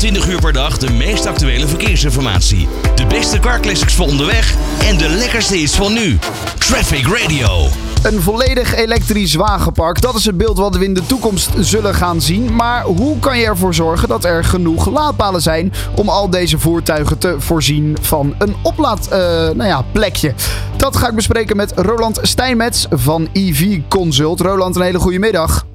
24 uur per dag de meest actuele verkeersinformatie. De beste carclassics voor onderweg en de lekkerste hits van nu. Traffic Radio. Een volledig elektrisch wagenpark, dat is het beeld wat we in de toekomst zullen gaan zien. Maar hoe kan je ervoor zorgen dat er genoeg laadpalen zijn om al deze voertuigen te voorzien van een oplaadplekje? nou ja, plekje? Dat ga ik bespreken met Roland Steinmetz van EV Consult. Roland, een hele goede middag.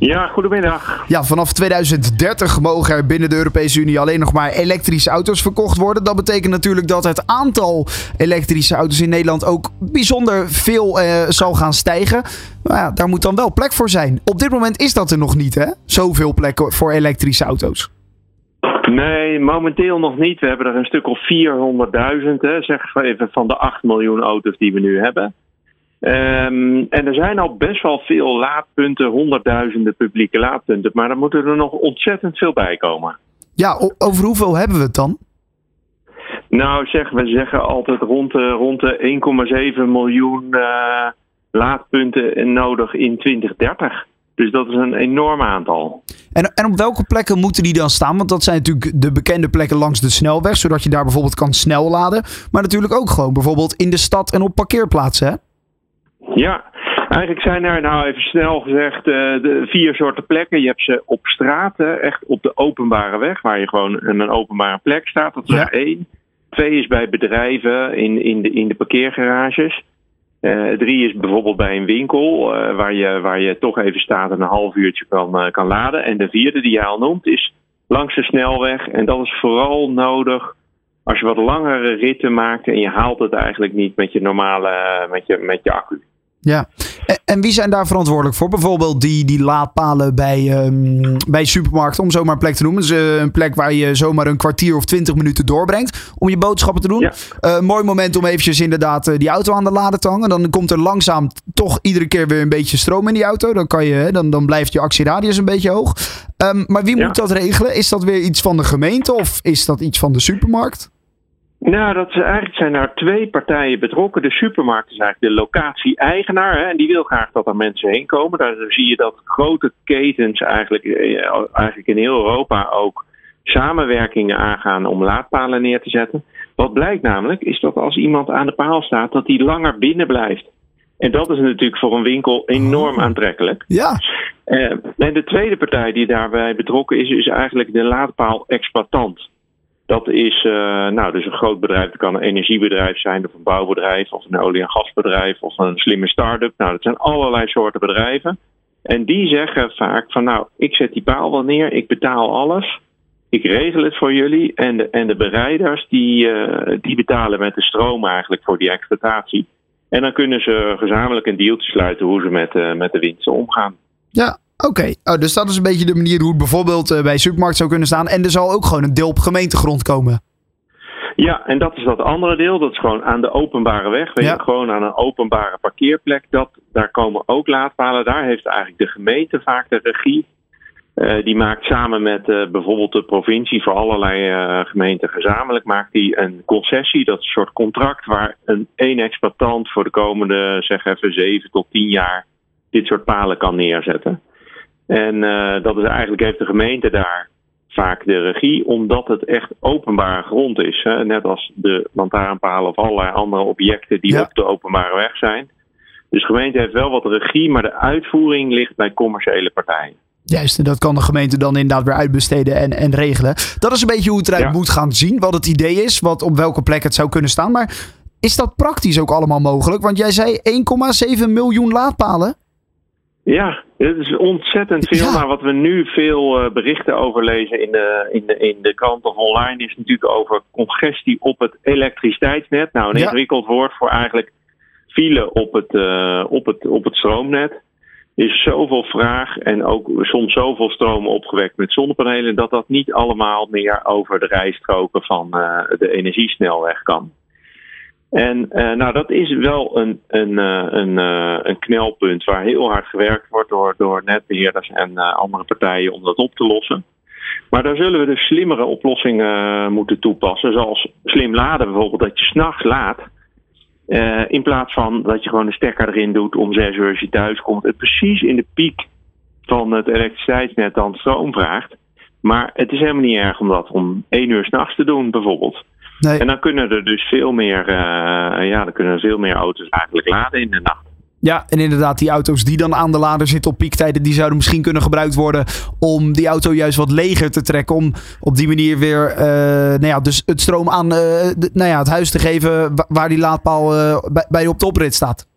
Ja, goedemiddag. Ja, vanaf 2030 mogen er binnen de Europese Unie alleen nog maar elektrische auto's verkocht worden. Dat betekent natuurlijk dat het aantal elektrische auto's in Nederland ook bijzonder veel eh, zal gaan stijgen. Maar ja, daar moet dan wel plek voor zijn. Op dit moment is dat er nog niet, hè? Zoveel plekken voor elektrische auto's. Nee, momenteel nog niet. We hebben er een stuk of 400.000, zeg even van de 8 miljoen auto's die we nu hebben. Um, en er zijn al best wel veel laadpunten, honderdduizenden publieke laadpunten, maar er moeten er nog ontzettend veel bij komen. Ja, over hoeveel hebben we het dan? Nou, zeg, we zeggen altijd rond de, rond de 1,7 miljoen uh, laadpunten nodig in 2030. Dus dat is een enorm aantal. En, en op welke plekken moeten die dan staan? Want dat zijn natuurlijk de bekende plekken langs de snelweg, zodat je daar bijvoorbeeld kan snel laden. Maar natuurlijk ook gewoon bijvoorbeeld in de stad en op parkeerplaatsen. Hè? Ja, eigenlijk zijn er, nou even snel gezegd, uh, de vier soorten plekken. Je hebt ze op straten, echt op de openbare weg, waar je gewoon in een openbare plek staat. Dat is één. Twee is bij bedrijven in, in, de, in de parkeergarages. Uh, drie is bijvoorbeeld bij een winkel, uh, waar, je, waar je toch even staat en een half uurtje kan, kan laden. En de vierde die je al noemt is langs de snelweg. En dat is vooral nodig als je wat langere ritten maakt en je haalt het eigenlijk niet met je normale met je, met je accu. Ja, en, wie zijn daar verantwoordelijk voor? Bijvoorbeeld die, die laadpalen bij, um, bij supermarkten, om zomaar een plek te noemen. Dus uh, een plek waar je zomaar een kwartier of twintig minuten doorbrengt om je boodschappen te doen. Ja. Uh, mooi moment om eventjes inderdaad uh, die auto aan de laden te hangen. Dan komt er langzaam toch iedere keer weer een beetje stroom in die auto. Dan, kan je, dan, dan blijft je actieradius een beetje hoog. Um, maar wie ja. moet dat regelen? Is dat weer iets van de gemeente of is dat iets van de supermarkt? Nou, dat eigenlijk zijn er twee partijen betrokken. De supermarkt is eigenlijk de locatie-eigenaar. En die wil graag dat er mensen heen komen. Daar zie je dat grote ketens eigenlijk, eh, eigenlijk in heel Europa ook samenwerkingen aangaan om laadpalen neer te zetten. Wat blijkt namelijk, is dat als iemand aan de paal staat, dat die langer binnen blijft. En dat is natuurlijk voor een winkel enorm oh. aantrekkelijk. Ja. Uh, en de tweede partij die daarbij betrokken is, is eigenlijk de laadpaal-exploitant. Dat is uh, nou, dus een groot bedrijf. Dat kan een energiebedrijf zijn, of een bouwbedrijf, of een olie- en gasbedrijf, of een slimme start-up. Nou, dat zijn allerlei soorten bedrijven. En die zeggen vaak van nou, ik zet die paal wel neer, ik betaal alles. Ik regel het voor jullie. En de, en de bereiders die, uh, die betalen met de stroom eigenlijk voor die exploitatie. En dan kunnen ze gezamenlijk een dealtje sluiten hoe ze met, uh, met de winsten omgaan. Ja, Oké, oh, dus dat is een beetje de manier hoe het bijvoorbeeld uh, bij supermarkt zou kunnen staan. En er zal ook gewoon een deel op gemeentegrond komen. Ja, en dat is dat andere deel. Dat is gewoon aan de openbare weg. Weet ja. je, gewoon aan een openbare parkeerplek. Dat, daar komen ook laadpalen. Daar heeft eigenlijk de gemeente vaak de regie. Uh, die maakt samen met uh, bijvoorbeeld de provincie voor allerlei uh, gemeenten gezamenlijk maakt die een concessie. Dat is een soort contract waar een één exploitant voor de komende zeg even zeven tot tien jaar dit soort palen kan neerzetten. En uh, dat is eigenlijk heeft de gemeente daar vaak de regie, omdat het echt openbare grond is. Hè? Net als de lantaarnpalen of allerlei andere objecten die ja. op de openbare weg zijn. Dus de gemeente heeft wel wat regie, maar de uitvoering ligt bij commerciële partijen. Juist, en dat kan de gemeente dan inderdaad weer uitbesteden en, en regelen. Dat is een beetje hoe het eruit ja. moet gaan zien, wat het idee is, wat op welke plek het zou kunnen staan. Maar is dat praktisch ook allemaal mogelijk? Want jij zei 1,7 miljoen laadpalen. Ja, het is ontzettend veel. Ja. Maar wat we nu veel uh, berichten over lezen in de, in, de, in de krant of online is natuurlijk over congestie op het elektriciteitsnet. Nou, een ja. ingewikkeld woord voor eigenlijk file op het, uh, op het, op het stroomnet. Er is zoveel vraag en ook soms zoveel stroom opgewekt met zonnepanelen dat dat niet allemaal meer over de rijstroken van uh, de energiesnelweg kan. En uh, nou, dat is wel een, een, uh, een, uh, een knelpunt waar heel hard gewerkt wordt door, door netbeheerders en andere partijen om dat op te lossen. Maar daar zullen we dus slimmere oplossingen moeten toepassen. Zoals slim laden bijvoorbeeld, dat je s'nachts laat. in plaats van dat je gewoon de stekker erin doet om zes uur als je thuis komt. Het precies in de piek van het elektriciteitsnet dan stroom vraagt. Maar het is helemaal niet erg om dat om één uur s'nachts te doen, bijvoorbeeld. Nee. En dan kunnen er dus veel meer, uh, ja, dan kunnen er veel meer auto's eigenlijk laden in de nacht. Ja, en inderdaad, die auto's die dan aan de lader zitten op piektijden, die zouden misschien kunnen gebruikt worden om die auto juist wat leger te trekken. Om op die manier weer uh, nou ja, dus het stroom aan uh, de, nou ja, het huis te geven waar die laadpaal uh, bij, bij op de oprit staat.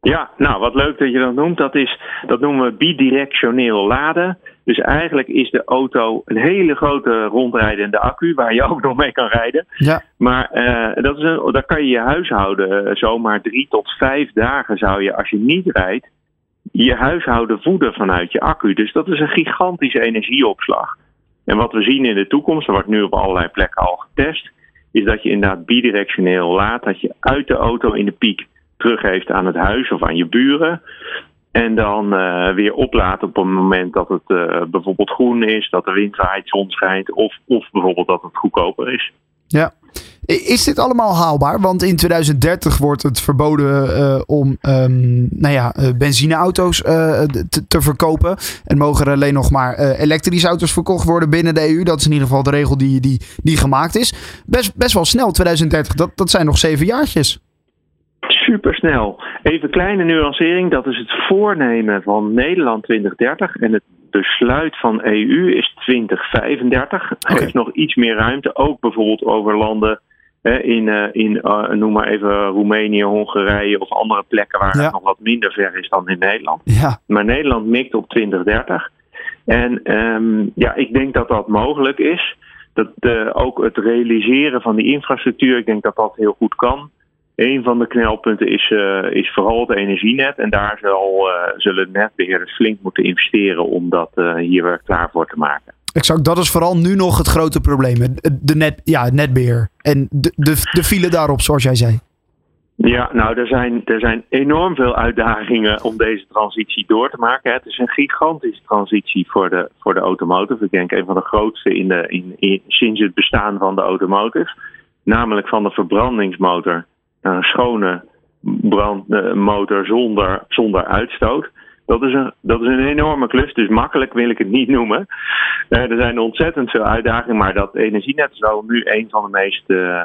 Ja, nou wat leuk dat je dat noemt. Dat, is, dat noemen we bidirectioneel laden. Dus eigenlijk is de auto een hele grote rondrijdende accu waar je ook nog mee kan rijden. Ja. Maar uh, dat is een, daar kan je je huishouden zomaar drie tot vijf dagen zou je als je niet rijdt je huishouden voeden vanuit je accu. Dus dat is een gigantische energieopslag. En wat we zien in de toekomst, er wordt nu op allerlei plekken al getest, is dat je inderdaad bidirectioneel laat, dat je uit de auto in de piek teruggeeft aan het huis of aan je buren. En dan uh, weer oplaat op een moment dat het uh, bijvoorbeeld groen is, dat de wind waait, zon schijnt, of, of bijvoorbeeld dat het goedkoper is. Ja. Is dit allemaal haalbaar? Want in 2030 wordt het verboden uh, om um, nou ja, benzineauto's te, te, verkopen. En mogen er alleen nog maar elektrische auto's verkocht worden binnen de EU. Dat is in ieder geval de regel die, die, die gemaakt is. Best, best wel snel, 2030. Dat, dat zijn nog zeven jaartjes supersnel. Even kleine nuancering, dat is het voornemen van Nederland 2030 en het besluit van EU is 2035. Okay. Heeft nog iets meer ruimte, ook bijvoorbeeld over landen hè, in, uh, in uh, noem maar even Roemenië, Hongarije of andere plekken waar ja. het nog wat minder ver is dan in Nederland. Ja. Maar Nederland mikt op 2030. En um, ja, ik denk dat dat mogelijk is. Dat uh, ook het realiseren van die infrastructuur, ik denk dat dat heel goed kan. Een van de knelpunten is, uh, is vooral het energienet. En daar zal, uh, zullen netbeheerders flink moeten investeren om dat uh, hier weer klaar voor te maken. Exact, dat is vooral nu nog het grote probleem. De net, ja, het netbeheer. En de, de, de file daarop, zoals jij zei. Ja, nou, er zijn, er zijn enorm veel uitdagingen om deze transitie door te maken. Het is een gigantische transitie voor de, voor de automotive. Ik denk een van de grootste in de, in, in, sinds het bestaan van de automotive. Namelijk van de verbrandingsmotor een schone brandmotor zonder, zonder uitstoot. Dat is, een, dat is een enorme klus, dus makkelijk wil ik het niet noemen. Uh, er zijn ontzettend veel uitdagingen, maar dat energienet is wel nu een van de meest uh,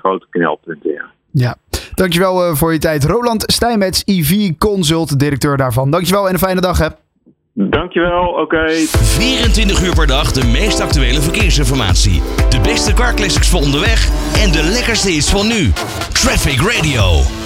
grote knelpunten. Ja. ja. Dankjewel voor je tijd. Roland Stijmets, EV Consult, directeur daarvan. Dankjewel en een fijne dag hè. Dankjewel, oké. Okay. 24 uur per dag de meest actuele verkeersinformatie. De beste car classics voor onderweg en de lekkerste is van nu. Traffic Radio.